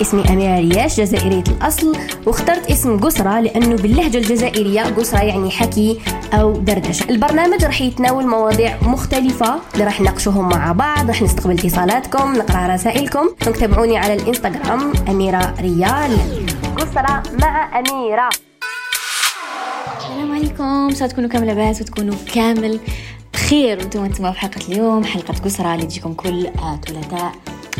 اسمي أميرة رياش جزائرية الأصل. واخترت اسم قسرة لأنه باللهجة الجزائرية قسرة يعني حكي أو دردشة. البرنامج راح يتناول مواضيع مختلفة اللي راح نناقشوهم مع بعض راح نستقبل اتصالاتكم نقرأ رسائلكم. donc تابعوني على الإنستغرام أميرة ريال. قسرة مع أميرة. السلام عليكم. ان شاء تكونوا كامل لاباس وتكونوا كامل بخير. وأنتم أنتم في حلقة اليوم حلقة قسرة اللي تجيكم كل ثلاثاء.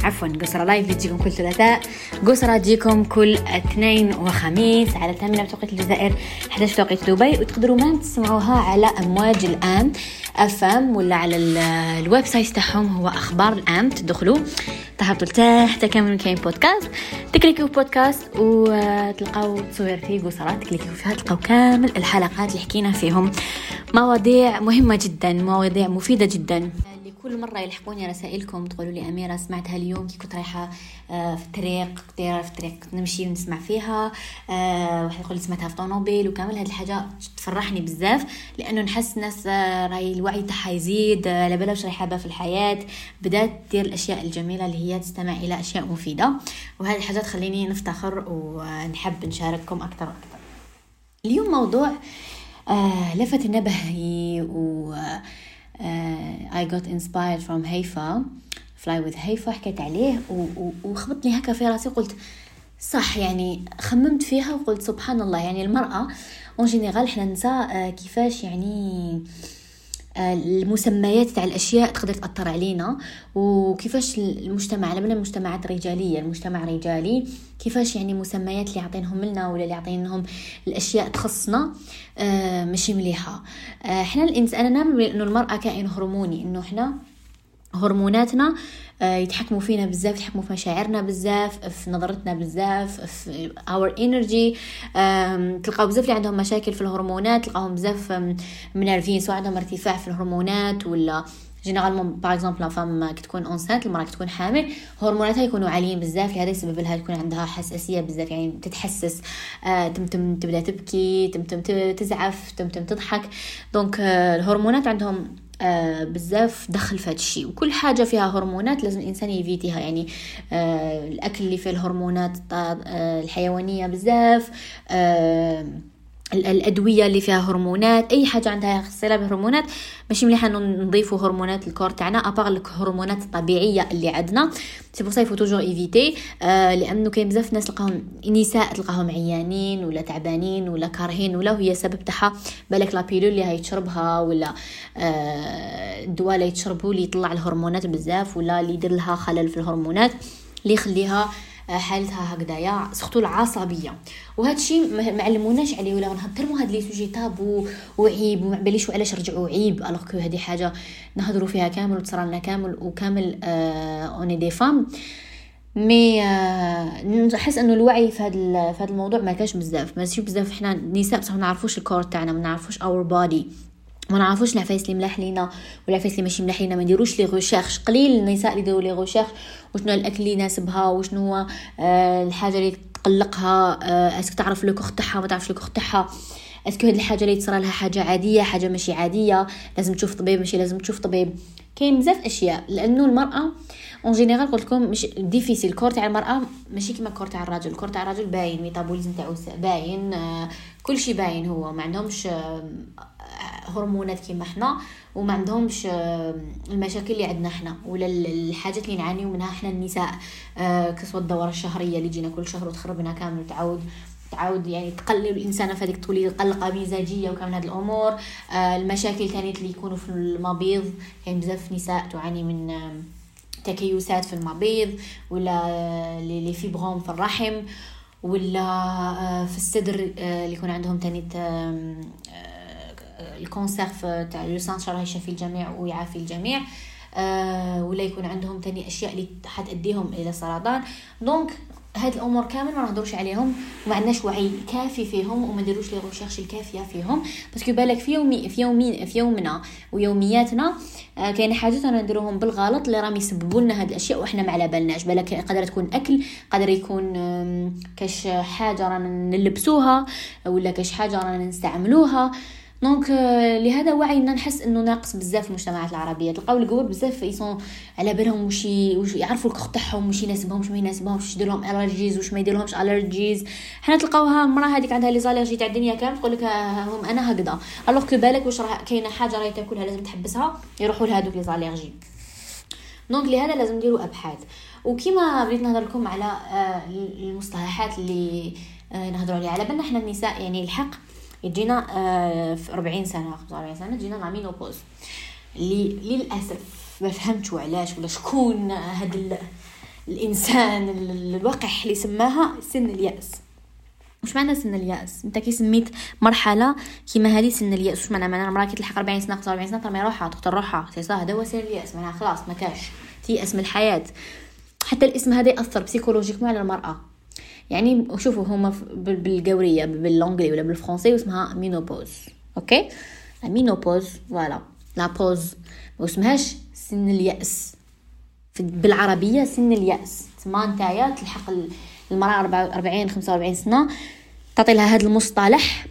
عفوا قسرة live اللي تجيكم كل ثلاثاء. قسرة تجيكم كل اثنين وخميس على 8 بتوقيت الجزائر 11 بتوقيت دبي وتقدروا ما تسمعوها على أمواج الآن. FM ولا على ال website تاعهم هو أخبار الآن تدخلوا تهبطوا لتحت كامل كاين بودكاست. تكليكيو بودكاست وتلقاو تصويرتي قصرات تكليكيو فيها تلقاو كامل الحلقات اللي حكينا فيهم. مواضيع مهمة جدا مواضيع مفيدة جدا. كل مرة يلحقوني رسائلكم تقولوا لي أميرة سمعتها اليوم كي كنت رايحة آه، في الطريق دايرة في الطريق نمشي ونسمع فيها آه، واحد يقول لي سمعتها في طونوبيل وكامل. هاد الحاجة تفرحني بزاف لأنه نحس الناس آه، راهي الوعي تاعها يزيد على بالها واش حابة في الحياة بدات دير الأشياء الجميلة اللي هي تستمع إلى أشياء مفيدة. وهذه الحاجة تخليني نفتخر ونحب نشارككم أكثر وأكثر. اليوم موضوع لفت نبهي و I got inspired from هيفا fly with هيفا حكيت عليه وخبطني هكا في راسي قلت صح يعني خممت فيها وقلت سبحان الله يعني المرأة en général حنا نساء كيفاش يعني المسميات تاع الأشياء تقدر تأثر علينا وكيفاش المجتمع لما المجتمعات رجالية؟ المجتمع رجالي كيفاش يعني مسميات اللي عاطينهم لنا ولا اللي عاطينهم الأشياء تخصنا آه ماشي مليحة. آه إحنا الإنسان أنا نؤمن انه المرأة كائن هرموني إنه إحنا هرموناتنا آه، يتحكموا فينا بزاف يتحكموا في مشاعرنا بزاف في نظرتنا بزاف في our energy تلقاو بزاف اللي عندهم مشاكل في الهرمونات تلقاهم بزاف منرفين سواء عندهم ارتفاع في الهرمونات ولا généralement par exemple femme كي تكون enceinte المراه كي تكون حامل هرموناتها يكونوا عاليين بزاف لهذا يسبب لها تكون عندها حساسية بزاف يعني تتحسس آه تمتم تبدأ تبكي تمتم تزعف تمتم تضحك. دونك آه الهرمونات عندهم آه بزاف دخل في الشيء. وكل حاجة فيها هرمونات لازم الإنسان يفيتيها يعني آه الأكل اللي فيه الهرمونات آه الحيوانية بزاف آه الأدوية اللي فيها هرمونات أي حاجة عندها صله بهرمونات ماشي مليحه إنه نضيفوا هرمونات الكور تاعنا ابار الهرمونات الطبيعيه اللي عندنا. c'est pour ça il faut toujours éviter آه لأنه كاين بزاف ناس تلقاهم نساء تلقاهم عيانين ولا تعبانين ولا كارهين ولا وهي سبب تاعها بالك la pilule اللي هي تشربها ولا آه اللي يتشربوا اللي يطلع الهرمونات بزاف ولا اللي يدير لها خلل في الهرمونات اللي يخليها حالتها هكذايا surtout العصبية. وهذا الشيء ما علموناش عليه ولا نهضروا هاد les sujets tabous وعيب وما باليش علاش رجعوا عيب alors que هذه حاجة نهضروا فيها كامل وتصرى لنا كامل وكامل on est des femmes mais نحس إنه الوعي في هذا في هذا الموضوع ما كاش بزاف. ماشي بزاف حنا نساء بصح ما نعرفوش ال corps تاعنا ما نعرفوش our body ما نعرفوش العفايس اللي ملاح لينا والعفايس اللي ماشي ملاح لينا ما نديروش les recherches قليل النساء اللي يديروا les recherches وشنو الأكل اللي يناسبها وشنو هو آه الحاجة اللي تقلقها آه est-ce que تعرف le corps تاعها ما تعرفش le corps تاعها est-ce que هاد الحاجة اللي تصرى لها حاجة عادية حاجة ماشي عادية لازم تشوف طبيب ماشي لازم تشوف طبيب. كاين بزاف أشياء لأنه المرأة en général قلت لكم مش difficile ال corps تاع المرأة ماشي كيما ال corps تاع الراجل ال corps تاع الراجل باين métabolisme تاعو باين آه كل شيء باين هو. ما عندهمش آه هرمونات كيما حنا وما عندهمش المشاكل اللي عندنا حنا ولا الحاجات اللي نعانيو منها حنا النساء آه، que ce soit الدورة الشهرية اللي تجينا كل شهر وتخربنا كامل وتعاود تعاود يعني تقلل الإنسانة في هذيك تولي قلقه مزاجيه وكامل هذه الأمور. آه، المشاكل ثاني اللي يكونوا في المبيض كاين يعني بزاف نساء تعاني من تكيسات في المبيض ولا les fibromes في الرحم ولا آه، في الصدر اللي يكون عندهم ثاني ال cancer تاع le sein الله يشفي الجميع ويعافي الجميع. آه ولا يكون عندهم تاني أشياء اللي حتأديهم إلى سرطان donc هاد الأمور كامل ما نهضروش عليهم وما عندناش وعي كافي فيهم وما نديروش les recherches الكافية فيهم. parce que بالك في يومي في يومي في يومنا ويومياتنا آه كاين حاجات أنا نديروهم بالغلط اللي راهم يسببوا لنا هاد الأشياء وحنا ما على بالناش. بالك قادر تكون أكل قادر يكون كاش حاجة رانا نلبسوها ولا كاش حاجة رانا نستعملوها. donc لهذا وعينا نحس انه ناقص بزاف في المجتمعات العربيه تلقاو القوار بزاف يسون على بالهم وش يعرفوا الكخ تاعهم وش يناسبهم وش ما يناسبهمش وش يدير لهم les allergies وش ما يدير لهمش les allergies حنا تلقاوها المراه هذيك عندها les allergies تاع الدنيا كامل تقول لك هم أنا هكذا alors que بالك واش راه كاينة حاجة راهي تاكلها لازم تحبسها يروحوا لهذوك les allergies donc لهذا لازم نديروا ابحاث وكيما بديت نهضر لكم على المصطلحات اللي نهضروا عليها على بالنا إحنا النساء يعني الحق يجينا آه، في 40 سنة 45 سنة تجينا la ménopause اللي للأسف ما فهمتش علاش ولا شكون هذا الإنسان الوقح اللي سماها سن اليأس. واش معنى سن اليأس؟ انت كي سميت مرحلة كيما هذه سن اليأس واش معنى؟ معنى المراه كي تلحق 40 سنة 45 سنة ترمي روحها تقتل روحها c'est هذا هو سن اليأس معناها خلاص ما كاش. تيأس من الحياة. حتى الاسم هذا يأثر psychologiquement على المرأة. يعني شوفوا هما بالقوريه ب l'anglais ولا بالفرنسي اسمها ménopause OK؟ ménopause voilà la pause ما اسمهاش سن اليأس. بالعربية سن اليأس. تما نتايا تلحق المرأة 44 45 سنة تعطي لها هذا المصطلح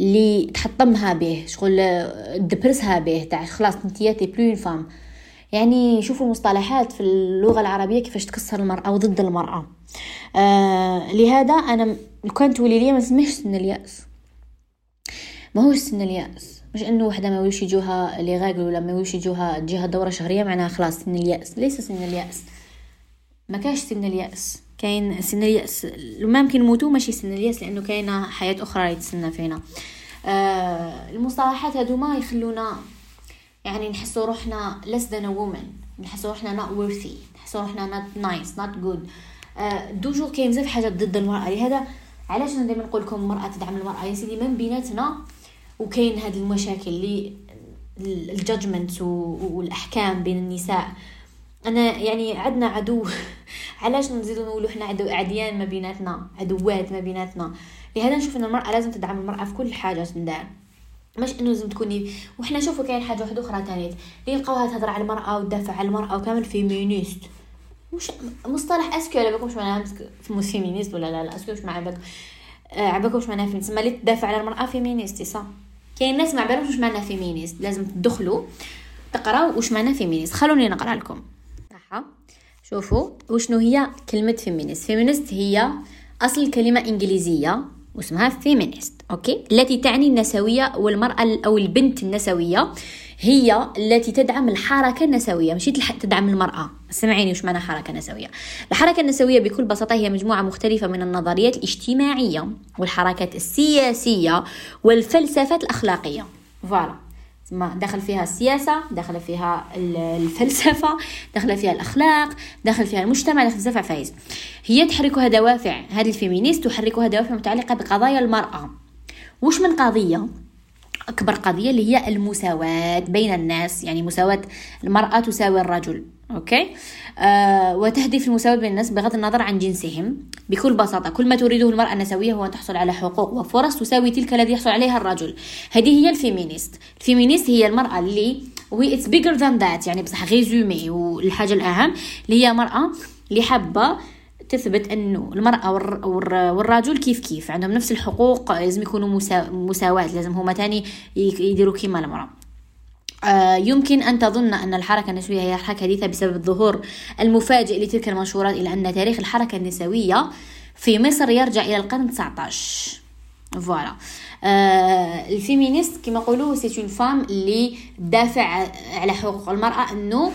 اللي تحطمها به شغل دبرسها به تاع خلاص انتيا t'es plus femme يعني شوفوا المصطلحات في اللغة العربية كيفاش تكسر المرأة وضد المرأة. آه لهذا أنا لو تولي لي ما نسميش سن اليأس. ما هوش سن اليأس. مش إنه وحدة ما ويش يجوها لي غاقل ولا ما ويش يجوها تجيها دورة شهرية معناها خلاص سن اليأس. ليس سن اليأس. ما كاش سن اليأس. كاين سن اليأس. ما يمكن نموتو ماشي سن اليأس لأنه كاينة حياة أخرى يتسنى فينا. آه المصطلحات هذوما يخلونا يعني نحسو روحنا less than a woman. نحسو روحنا not worthy. نحسو روحنا not nice not good. toujours كاين بزاف حاجات ضد المرأة لهذا علاش أنا دائما نقول لكم المرأة تدعم المرأة؟ يا سيدي من بيناتنا وكاين هاد المشاكل اللي ال judgment والأحكام بين النساء. أنا يعني عندنا عدو علاش نزيدو نقولوا حنا عدو عديان ما بيناتنا عدوات ما بيناتنا؟ لهذا نشوف إن المرأة لازم تدعم المرأة في كل حاجة تندار مش إنه لازم تكوني وحنا شوفوا كاين حاجة واحدة أخرى ثانية اللي يلقاوها تهضر على المرأة وتدافع على المرأة وكامل féministe مش مصطلح est-ce que على بالكم معناها féministe ولا لا لا est-ce que واش معناها بالك آه عباكم واش معناها féministe اللي تدافع على المرأة؟ féministe صح. كاين ناس ما عبالهمش واش معناها féministe. لازم تدخلوا تقراو واش معناها féministe. خلوني نقرأ لكم. صح شوفوا وشنو هي كلمة féministe. féministe هي أصل الكلمة إنجليزية واسمها feminist OK؟ التي تعني النسوية والمرأة أو البنت النسوية. هي التي تدعم الحركة النسوية. مش تدعم المرأة. سمعيني وش معنى حركة نسوية. الحركة النسوية بكل بساطة هي مجموعة مختلفة من النظريات الاجتماعية والحركات السياسية والفلسفات الأخلاقية. voilà. ما دخل فيها السياسة دخل فيها الفلسفة دخل فيها الأخلاق دخل فيها المجتمع دخل فيها فايز هي تحركها دوافع. هذه ال féministe تحركها دوافع متعلقة بقضايا المرأة. وش من قضية؟ أكبر قضية اللي هي المساواة بين الناس يعني مساواة المرأة تساوي الرجل okay؟ آه وتهدف المساواة بين الناس بغض النظر عن جنسهم. بكل بساطة كل ما تريده المرأة النسوية هو أن تحصل على حقوق وفرص تساوي تلك الذي يحصل عليها الرجل. هذه هي ال féministe. ال féministe هي المرأة اللي oui it's bigger than that يعني بصح résumé والحاجة الأهم اللي هي مرأة اللي حابة تثبت أنه المرأة والرجل كيف كيف عندهم نفس الحقوق لازم يكونوا مساواة لازم هما تاني يديروا كيما المرأة. آه، يمكن أن تظن أن الحركة النسوية هي حركة حديثة بسبب الظهور المفاجئ لتلك المنشورات إلى أن تاريخ الحركة النسوية في مصر يرجع إلى القرن 19 voilà آه ال féministe كما يقولوا c'est une femme اللي دافع على حقوق المرأة أنه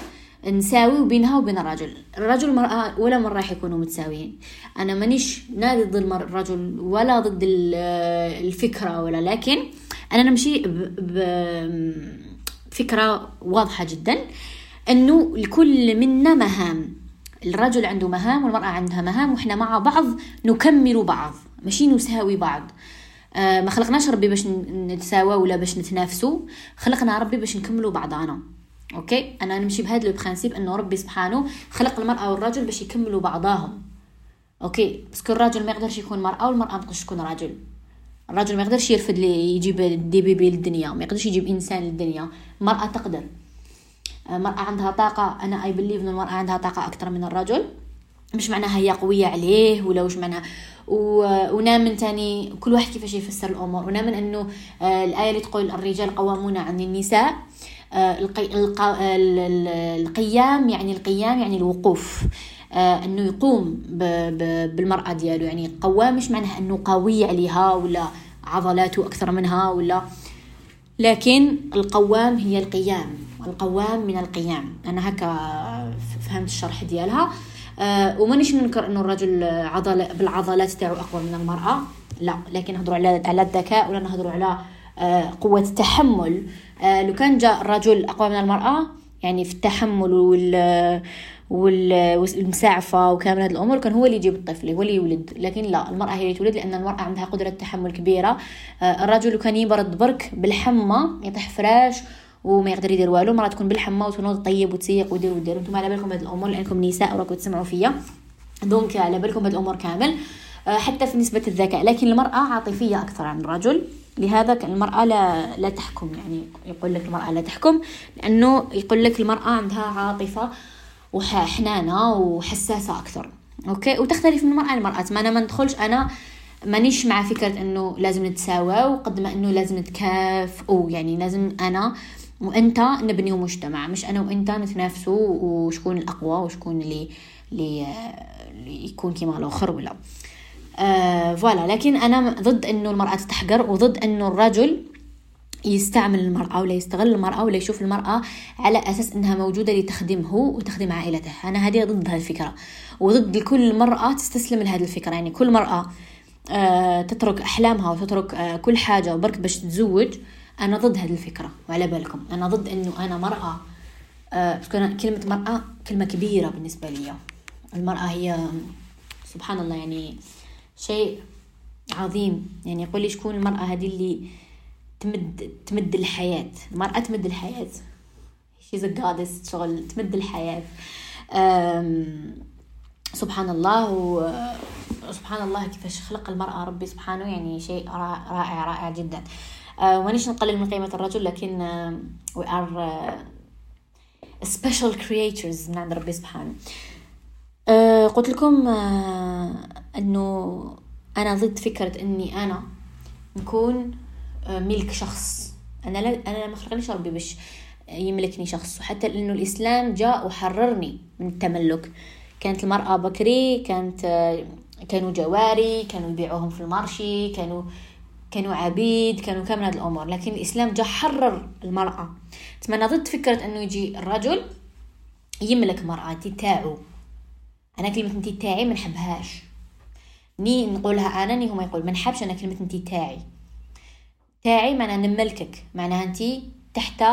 نساوي بينها وبين الرجل. الرجل والمرأة ولا مرة راح يكونوا متساويين. أنا مانيش لا ضد الرجل ولا ضد الفكرة ولا لكن أنا نمشي بفكرة واضحة جدا. أنه لكل منا مهام. الرجل عنده مهام والمرأة عندها مهام وإحنا مع بعض نكمل بعض. ماشي نساوي بعض. آه ما خلقناش ربي باش نتساوى ولا باش نتنافسوا. خلقنا ربي باش نكملوا بعضانا. okay؟ أنا نمشي بهذا ال principe إنه ربي سبحانه خلق المرأة والرجل باش يكملوا بعضاهم okay؟ بس الراجل ما يقدرش يكون مرأة والمرأة ما تقدرش تكون رجل. الرجل ما يقدرش يرفد لي يجيب des bébés للدنيا ما يقدرش يجيب إنسان للدنيا. المراه تقدر. المراه عندها طاقة. أنا I believe ان المرأة عندها طاقة أكثر من الرجل. مش معناها هي قوية عليه ولا وش معناها. ونامن تاني كل واحد كيفاش يفسر الأمور. ونامن إنه آه، الآية اللي تقول الرجال قوامون عن النساء. آه، القيام يعني القيام يعني الوقوف. آه، أنه يقوم بالمرأة ديالو. يعني قوام مش معناها أنه قوي عليها ولا عضلاته أكثر منها ولا. لكن القوام هي القيام. القوام من القيام. أنا هكا فهمت الشرح ديالها. أه ومانيش ننكر أنه الرجل عضل بالعضلات تاعو أقوى من المرأة. لا لكن نهضروا على على الذكاء ولا نهضروا على أه قوة التحمل. أه لو كان جاء الرجل أقوى من المرأة يعني في التحمل وال والمساعفة وكامل هذه الأمور كان هو اللي يجيب الطفل هو اللي يولد. لكن لا المرأة هي اللي تولد لأن المرأة عندها قدرة تحمل كبيرة. آه، الرجل كان يبرد برك بالحمى يطيح فراش وما يقدر يدير والو. المرأة تكون بالحمى وتنوض طيب وتسيق ودير ودير أنتم على بالكم بهذه الأمور لأنكم نساء وراكم تسمعوا فيا. donc على بالكم بهذه الأمور كامل. آه، حتى في نسبة الذكاء. لكن المرأة عاطفية أكثر عن الرجل. لهذا المرأة لا لا تحكم يعني يقول لك المرأة لا تحكم لأنه يقول لك المرأة عندها عاطفة وحنانة وحساسة أكثر. okay؟ وتختلف من المرأة للمرأة ما أنا ما ندخلش أنا مانيش مع فكرة إنه لازم نتساوى وقد ما إنه لازم نتكافئوا يعني لازم أنا وأنت نبنيو مجتمع مش أنا وأنت نتنافسوا وشكون الأقوى وشكون اللي اللي, اللي يكون كيما الآخر ولا. آه فوالا. لكن أنا ضد إنه المرأة تتحقر وضد إنه الرجل يستعمل المرأة ولا يستغل المرأة ولا يشوف المرأة على أساس أنها موجودة لتخدمه وتخدم عائلته. أنا هذه ضد هذه الفكرة وضد كل مرأة تستسلم لهذه الفكرة. يعني كل مرأة آه تترك أحلامها وتترك آه كل حاجة وبرك باش تتزوج أنا ضد هذه الفكرة. وعلى بالكم أنا ضد أنه أنا مرأة آه كلمة مرأة كلمة كبيرة بالنسبة لي المرأة هي سبحان الله يعني شيء عظيم. يعني يقول لي شكون المرأة هذه اللي تمد تمد الحياة؟ المرأة تمد الحياة. She's a goddess. شغل تمد الحياة. سبحان الله وسبحان الله كيفاش خلق المرأة ربي سبحانه. يعني شيء رائع رائع جدا. أه مانيش نقلل من قيمة الرجل لكن we are special creators من عند ربي سبحانه. أه قلت لكم أه إنه أنا ضد فكرة إني أنا نكون آه، ملك شخص. أنا لا أنا ما خلقنيش ربي باش يملكني شخص. وحتى إنه الإسلام جاء وحررني من التملك. كانت المرأة بكري كانت آه، كانوا جواري كانوا يبيعوهم في المارشي كانوا كانوا عبيد كانوا كامل هذه الأمور. لكن الإسلام جاء حرر المرأة. تمنى ضد فكرة إنه يجي الرجل يملك انت تاعو. أنا كلمة انت تاعي ما نحبهاش ني نقولها أنا ني هما يقول ما نحبش أنا كلمة انت تاعي. تاعي معناها نملكك معناها انت تحت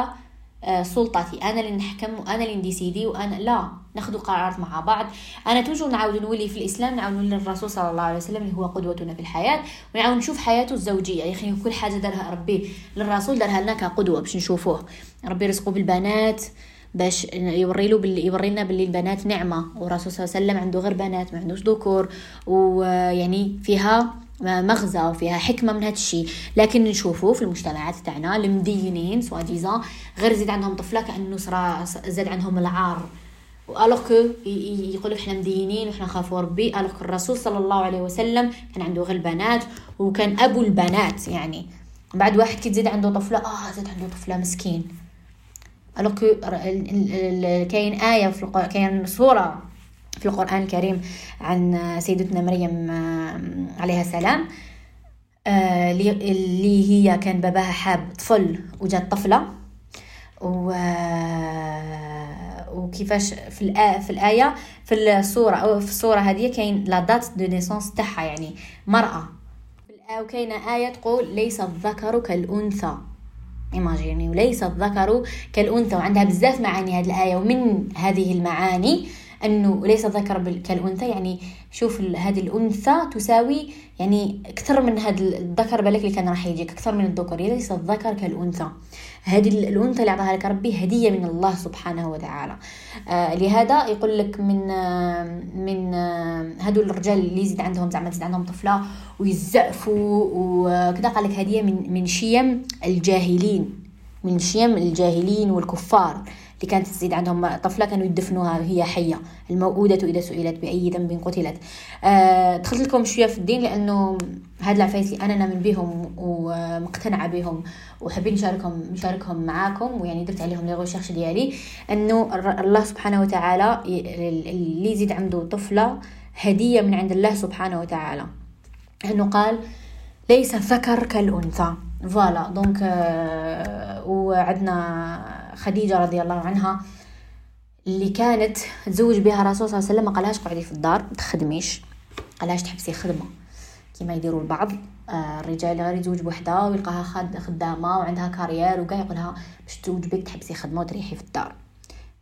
آه، سلطتي. أنا اللي نحكم وأنا اللي نديسيدي وأنا لا ناخذ قرارات مع بعض. أنا توجو نعاود نولي في الإسلام نعاود نولي للرسول صلى الله عليه وسلم اللي هو قدوتنا في الحياة ونعاود نشوف حياته الزوجية. يا أخي كل حاجة دارها ربي. للرسول دارها لنا كقدوة باش نشوفوه. ربي رزقه بالبنات باش يوري له باللي يوري لنا باللي البنات نعمة والرسول صلى الله عليه وسلم عنده غير بنات ما عندوش ذكور ويعني فيها مغزى وفيها حكمة من هذا الشيء لكن نشوفه في المجتمعات تاعنا المدينين سوا ديزان غير زيد عندهم طفلة كأنه صرا زاد عندهم العار. و alors que يقولوا إحنا مدينين وحنا خافوا ربي alors الرسول صلى الله عليه وسلم كان عنده غير البنات وكان أبو البنات يعني. بعد واحد كي تزيد عنده طفلة آه زاد عنده طفلة مسكين. alors que كاين آية في كاين سورة في القرآن الكريم عن سيدتنا مريم آه، عليها السلام آه، اللي هي كان باباها حاب طفل وجات طفلة. و وكيفاش في الآية في الآية في الصورة أو في الصورة هذه كاين la date de naissance تاعها يعني مرأة. وكاينة آية تقول ليس الذكر كالأنثى. imaginez وليس الذكر كالأنثى وعندها بزاف معاني هذه الآية ومن هذه المعاني أنه ليس الذكر كالأنثى يعني شوف هذه الأنثى تساوي يعني أكثر من هذا الذكر بالك اللي كان راح يجيك أكثر من الذكر ليس الذكر كالأنثى. هذه الأنثى اللي أعطاها لك ربي هدية من الله سبحانه وتعالى. آه لهذا يقول لك من آه من آه هذول الرجال اللي يزيد عندهم زعما تزيد عندهم طفلة ويزعفوا وكذا قال لك هدية من من شيم الجاهلين من شيم الجاهلين والكفار. اللي كانت تزيد عندهم طفلة كانوا يدفنوها هي حية. الموءودة إذا سئلت بأي ذنب قتلت. أه دخلت لكم شوية في الدين لأنه هاد العفايس اللي أنا نامن بهم ومقتنعة بهم وحابين نشاركهم نشاركهم معاكم. ويعني درت عليهم les recherches ديالي. إنه الله سبحانه وتعالى اللي يزيد عنده طفلة هدية من عند الله سبحانه وتعالى. إنه قال ليس ذكر كالانثى voilà. donc euh, وعندنا خديجة رضي الله عنها اللي كانت تزوج بها الرسول صلى الله عليه وسلم ما قالهاش قعدي في الدار تخدميش قالهاش تحبسي خدمة. كما يديروا البعض آه، الرجال غير يتزوج بوحدة ويلقاها خدامة وعندها carrière وكاع يقولها باش تزوج بك تحبسي خدمة وتريحي في الدار.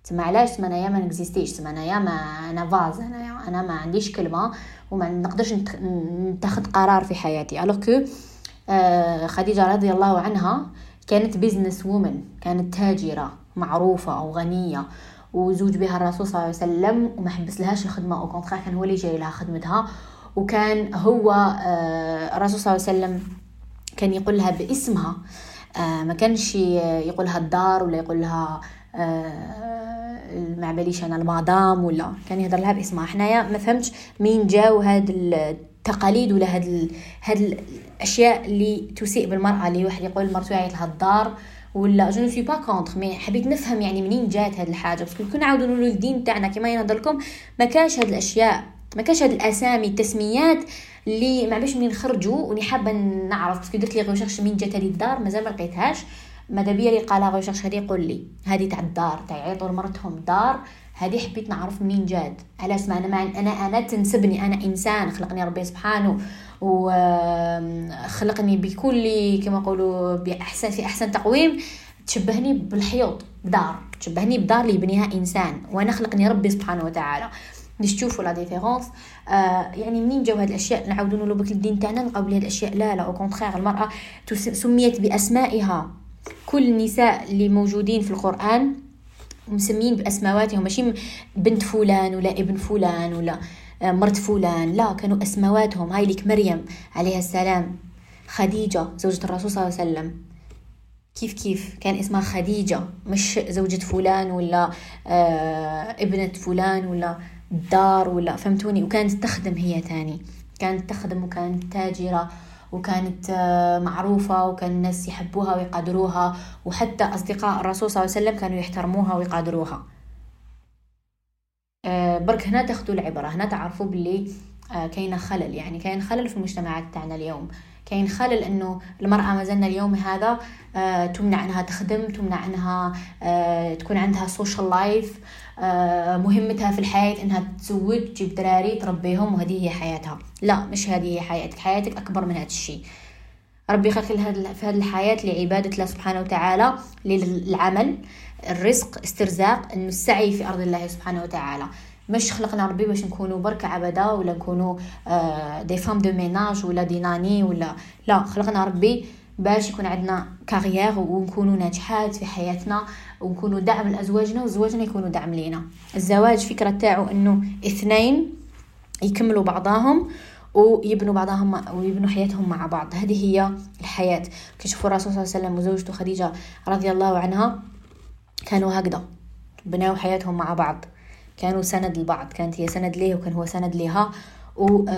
تما علاش؟ تما انايا ما نكزيستيش تما انايا ما أنا فاز انايا أنا ما عنديش كلمة وما نقدرش نتخذ قرار في حياتي. alors que آه، خديجة رضي الله عنها كانت بيزنس وومن كانت تاجرة معروفة أو غنية وزوج بها الرسول صلى الله عليه وسلم وما حبس لهاش الخدمة أو كان هو اللي جاي لها خدمتها. وكان هو آه، الرسول صلى الله عليه وسلم كان يقول لها باسمها آه، ما كانش يقول لها الدار ولا يقول لها ما باليش أنا المدام ولا كان يهضر لها باسمها. حنايا ما فهمتش مين جاو هاد التقاليد ولا هاد هاد الأشياء اللي تسيء بالمرأة اللي واحد يقول لمرته يعيط لها الدار ولا. je ne suis pas contre mais حبيت نفهم يعني منين جات هاد الحاجة. parce que كنا نعاودو نقولوا الدين تاعنا كما ينظر لكم ما كاش هاد الأشياء ما كاش هاد الأسامي التسميات اللي ما باش منين نخرجوا وني حابة نعرف. parce que درت les recherches من جات هذه الدار مازال ما لقيتهاش. ماذا بيا اللي قالها recherche هذه؟ يقول لي هذه تاع الدار تاع يعيطوا لمرتهم دار. هذه حبيت نعرف منين جات. على اسمع أنا أنا أنا تنسبني. أنا إنسان خلقني ربي سبحانه وخلقني بكل كما يقولوا باحسن في أحسن تقويم. تشبهني بالحيوط بدار. تشبهني بدار اللي يبنيها إنسان. وأنا خلقني ربي سبحانه وتعالى. باش la différence آه يعني منين جاو هاد الأشياء؟ نعاودو نقولوا بك الدين تاعنا نلقاو بلي هاد الأشياء لا لا au contraire المرأة سميت بأسمائها. كل النساء اللي موجودين في القرآن مسمين بأسماواتهم. ماشي بنت فلان ولا ابن فلان ولا آه، مرت فلان. لا كانوا أسماواتهم. هاي لك مريم عليها السلام. خديجة زوجة الرسول صلى الله عليه وسلم. كيف كيف؟ كان اسمها خديجة مش زوجة فلان ولا آه ابنة فلان ولا دار ولا فهمتوني؟ وكانت تخدم هي تاني. كانت تخدم وكانت تاجرة. وكانت آه، معروفة وكان الناس يحبوها ويقدروها وحتى أصدقاء الرسول صلى الله عليه وسلم كانوا يحترموها ويقدروها. آه، برك هنا تاخدوا العبرة هنا تعرفوا باللي آه، كاين خلل يعني كاين خلل في المجتمعات تاعنا اليوم. كاين خلل إنه المرأة ما زلنا اليوم هذا تمنع إنها تخدم تمنع إنها تكون عندها social life مهمتها في الحياة إنها تزوج تجيب دراري تربيهم وهذه هي حياتها. لا مش هذه هي حياتك. حياتك أكبر من هذا الشيء. ربي خلق في هذه الحياة لعبادة الله سبحانه وتعالى للعمل الرزق استرزاق إنه السعي في أرض الله سبحانه وتعالى. مش خلقنا ربي باش نكونوا برك عبدا ولا نكونوا des femmes de ménage ولا des nannies ولا لا خلقنا ربي باش يكون عندنا carrière ونكونوا ناجحات في حياتنا. ونكونوا دعم لأزواجنا وزواجنا يكونوا دعم لينا. الزواج فكرة تاعو إنه اثنين يكملوا بعضهم ويبنوا بعضهم ويبنوا حياتهم مع بعض. هذه هي الحياة. كشوفوا الرسول صلى الله عليه وسلم وزوجته خديجة رضي الله عنها كانوا هكذا. بناوا حياتهم مع بعض. كانوا سند لبعض. كانت هي سند ليه وكان هو سند ليها. وربى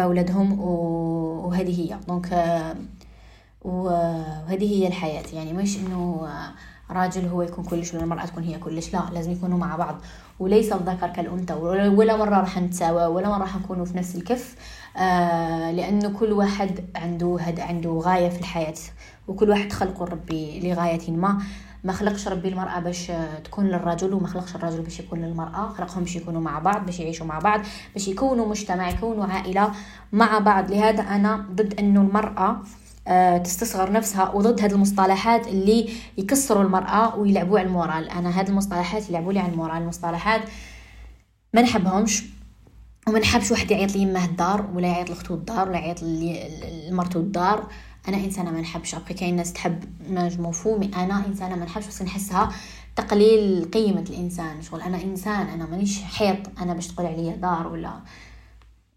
آه، أولادهم وهذه هي. دونك آه، وهذه هي الحياة. يعني مش آه، راجل هو يكون كلش ولا المرأة تكون هي كلش. لا لازم يكونوا مع بعض. وليس الذكر كالأنثى. ولا مرة راح نتساوى ولا مرة راح نكونوا في نفس الكف. آه لأنه كل واحد عنده هد عنده غاية في الحياة. وكل واحد خلقه ربي لغاية ما. ما خلقش ربي المرأة باش تكون للرجل وما خلقش الرجل باش يكون للمرأة. خلقهم باش يكونوا مع بعض باش يعيشوا مع بعض باش يكونوا مجتمع يكونوا عائلة مع بعض. لهذا أنا ضد أنه المرأة آه، تستصغر نفسها وضد هذه المصطلحات اللي يكسروا المرأة ويلعبوا على المورال. أنا هذه المصطلحات يلعبوا لي على المورال. المصطلحات ما نحبهمش وما نحبش واحد يعيط لي يمه الدار ولا يعيط لختو الدار ولا يعيط لمرتو الدار. أنا إنسانة ما نحبش. أبقى كاين ناس تحب نجم مفهومي أنا إنسانة ما نحبش. بس نحسها تقليل قيمة الإنسان. شغل أنا إنسان أنا مانيش حيط. أنا باش تقول عليا دار ولا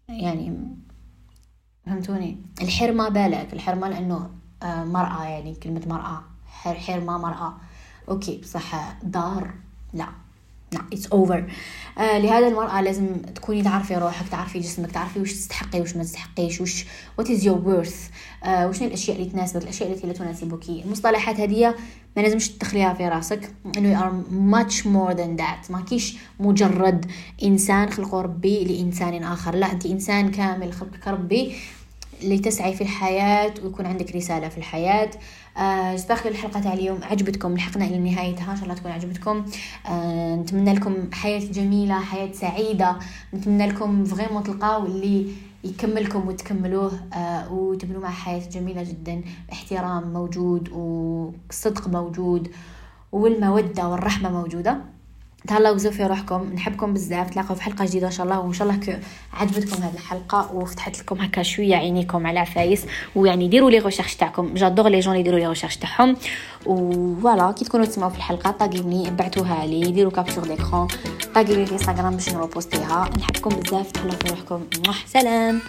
يعني فهمتوني؟ الحرمه بالك الحرمه لأنه آه، مرأة يعني كلمة مرأة. حرمة مرأة. OK بصح دار؟ لا. لا it's over آه لهذا المرأة لازم تكوني تعرفي روحك تعرفي جسمك تعرفي وش تستحقي وش ما تستحقيش وش what is your worth وش الأشياء اللي تناسبك الأشياء التي لا تناسبك المصطلحات هذه ما لازمش تدخليها في راسك انه you're much more than that ما كيش مجرد إنسان خلقه ربي لإنسان آخر. لا أنت إنسان كامل خلقك ربي لتسعي في الحياة ويكون عندك رسالة في الحياة. آه استاخر الحلقة تاع اليوم عجبتكم؟ لحقنا إلى نهايتها إن شاء الله تكون عجبتكم. آه نتمنى لكم حياة جميلة حياة سعيدة. نتمنى لكم فريمون تلقاو اللي يكملكم وتكملوه آه وتبنوا معه حياة جميلة جدا. احترام موجود والصدق موجود والمودة والرحمة موجودة. تهلاو بزاف في روحكم. نحبكم بزاف. تلاقوا في حلقة جديدة إن شاء الله. وإن شاء الله عجبتكم هذه الحلقة وفتحت لكم هكا شوية عينيكم على عفايس ويعني ديروا les recherches تاعكم. j'adore les gens يديروا les recherches تاعهم. و voilà كي تكونوا تسمعوا في الحلقة طاقيوني ابعتوها لي ديروا capture l'écran طاقيوني في انستغرام باش نروبوستيها نحبكم بزاف. تهلاو في روحكم. سلام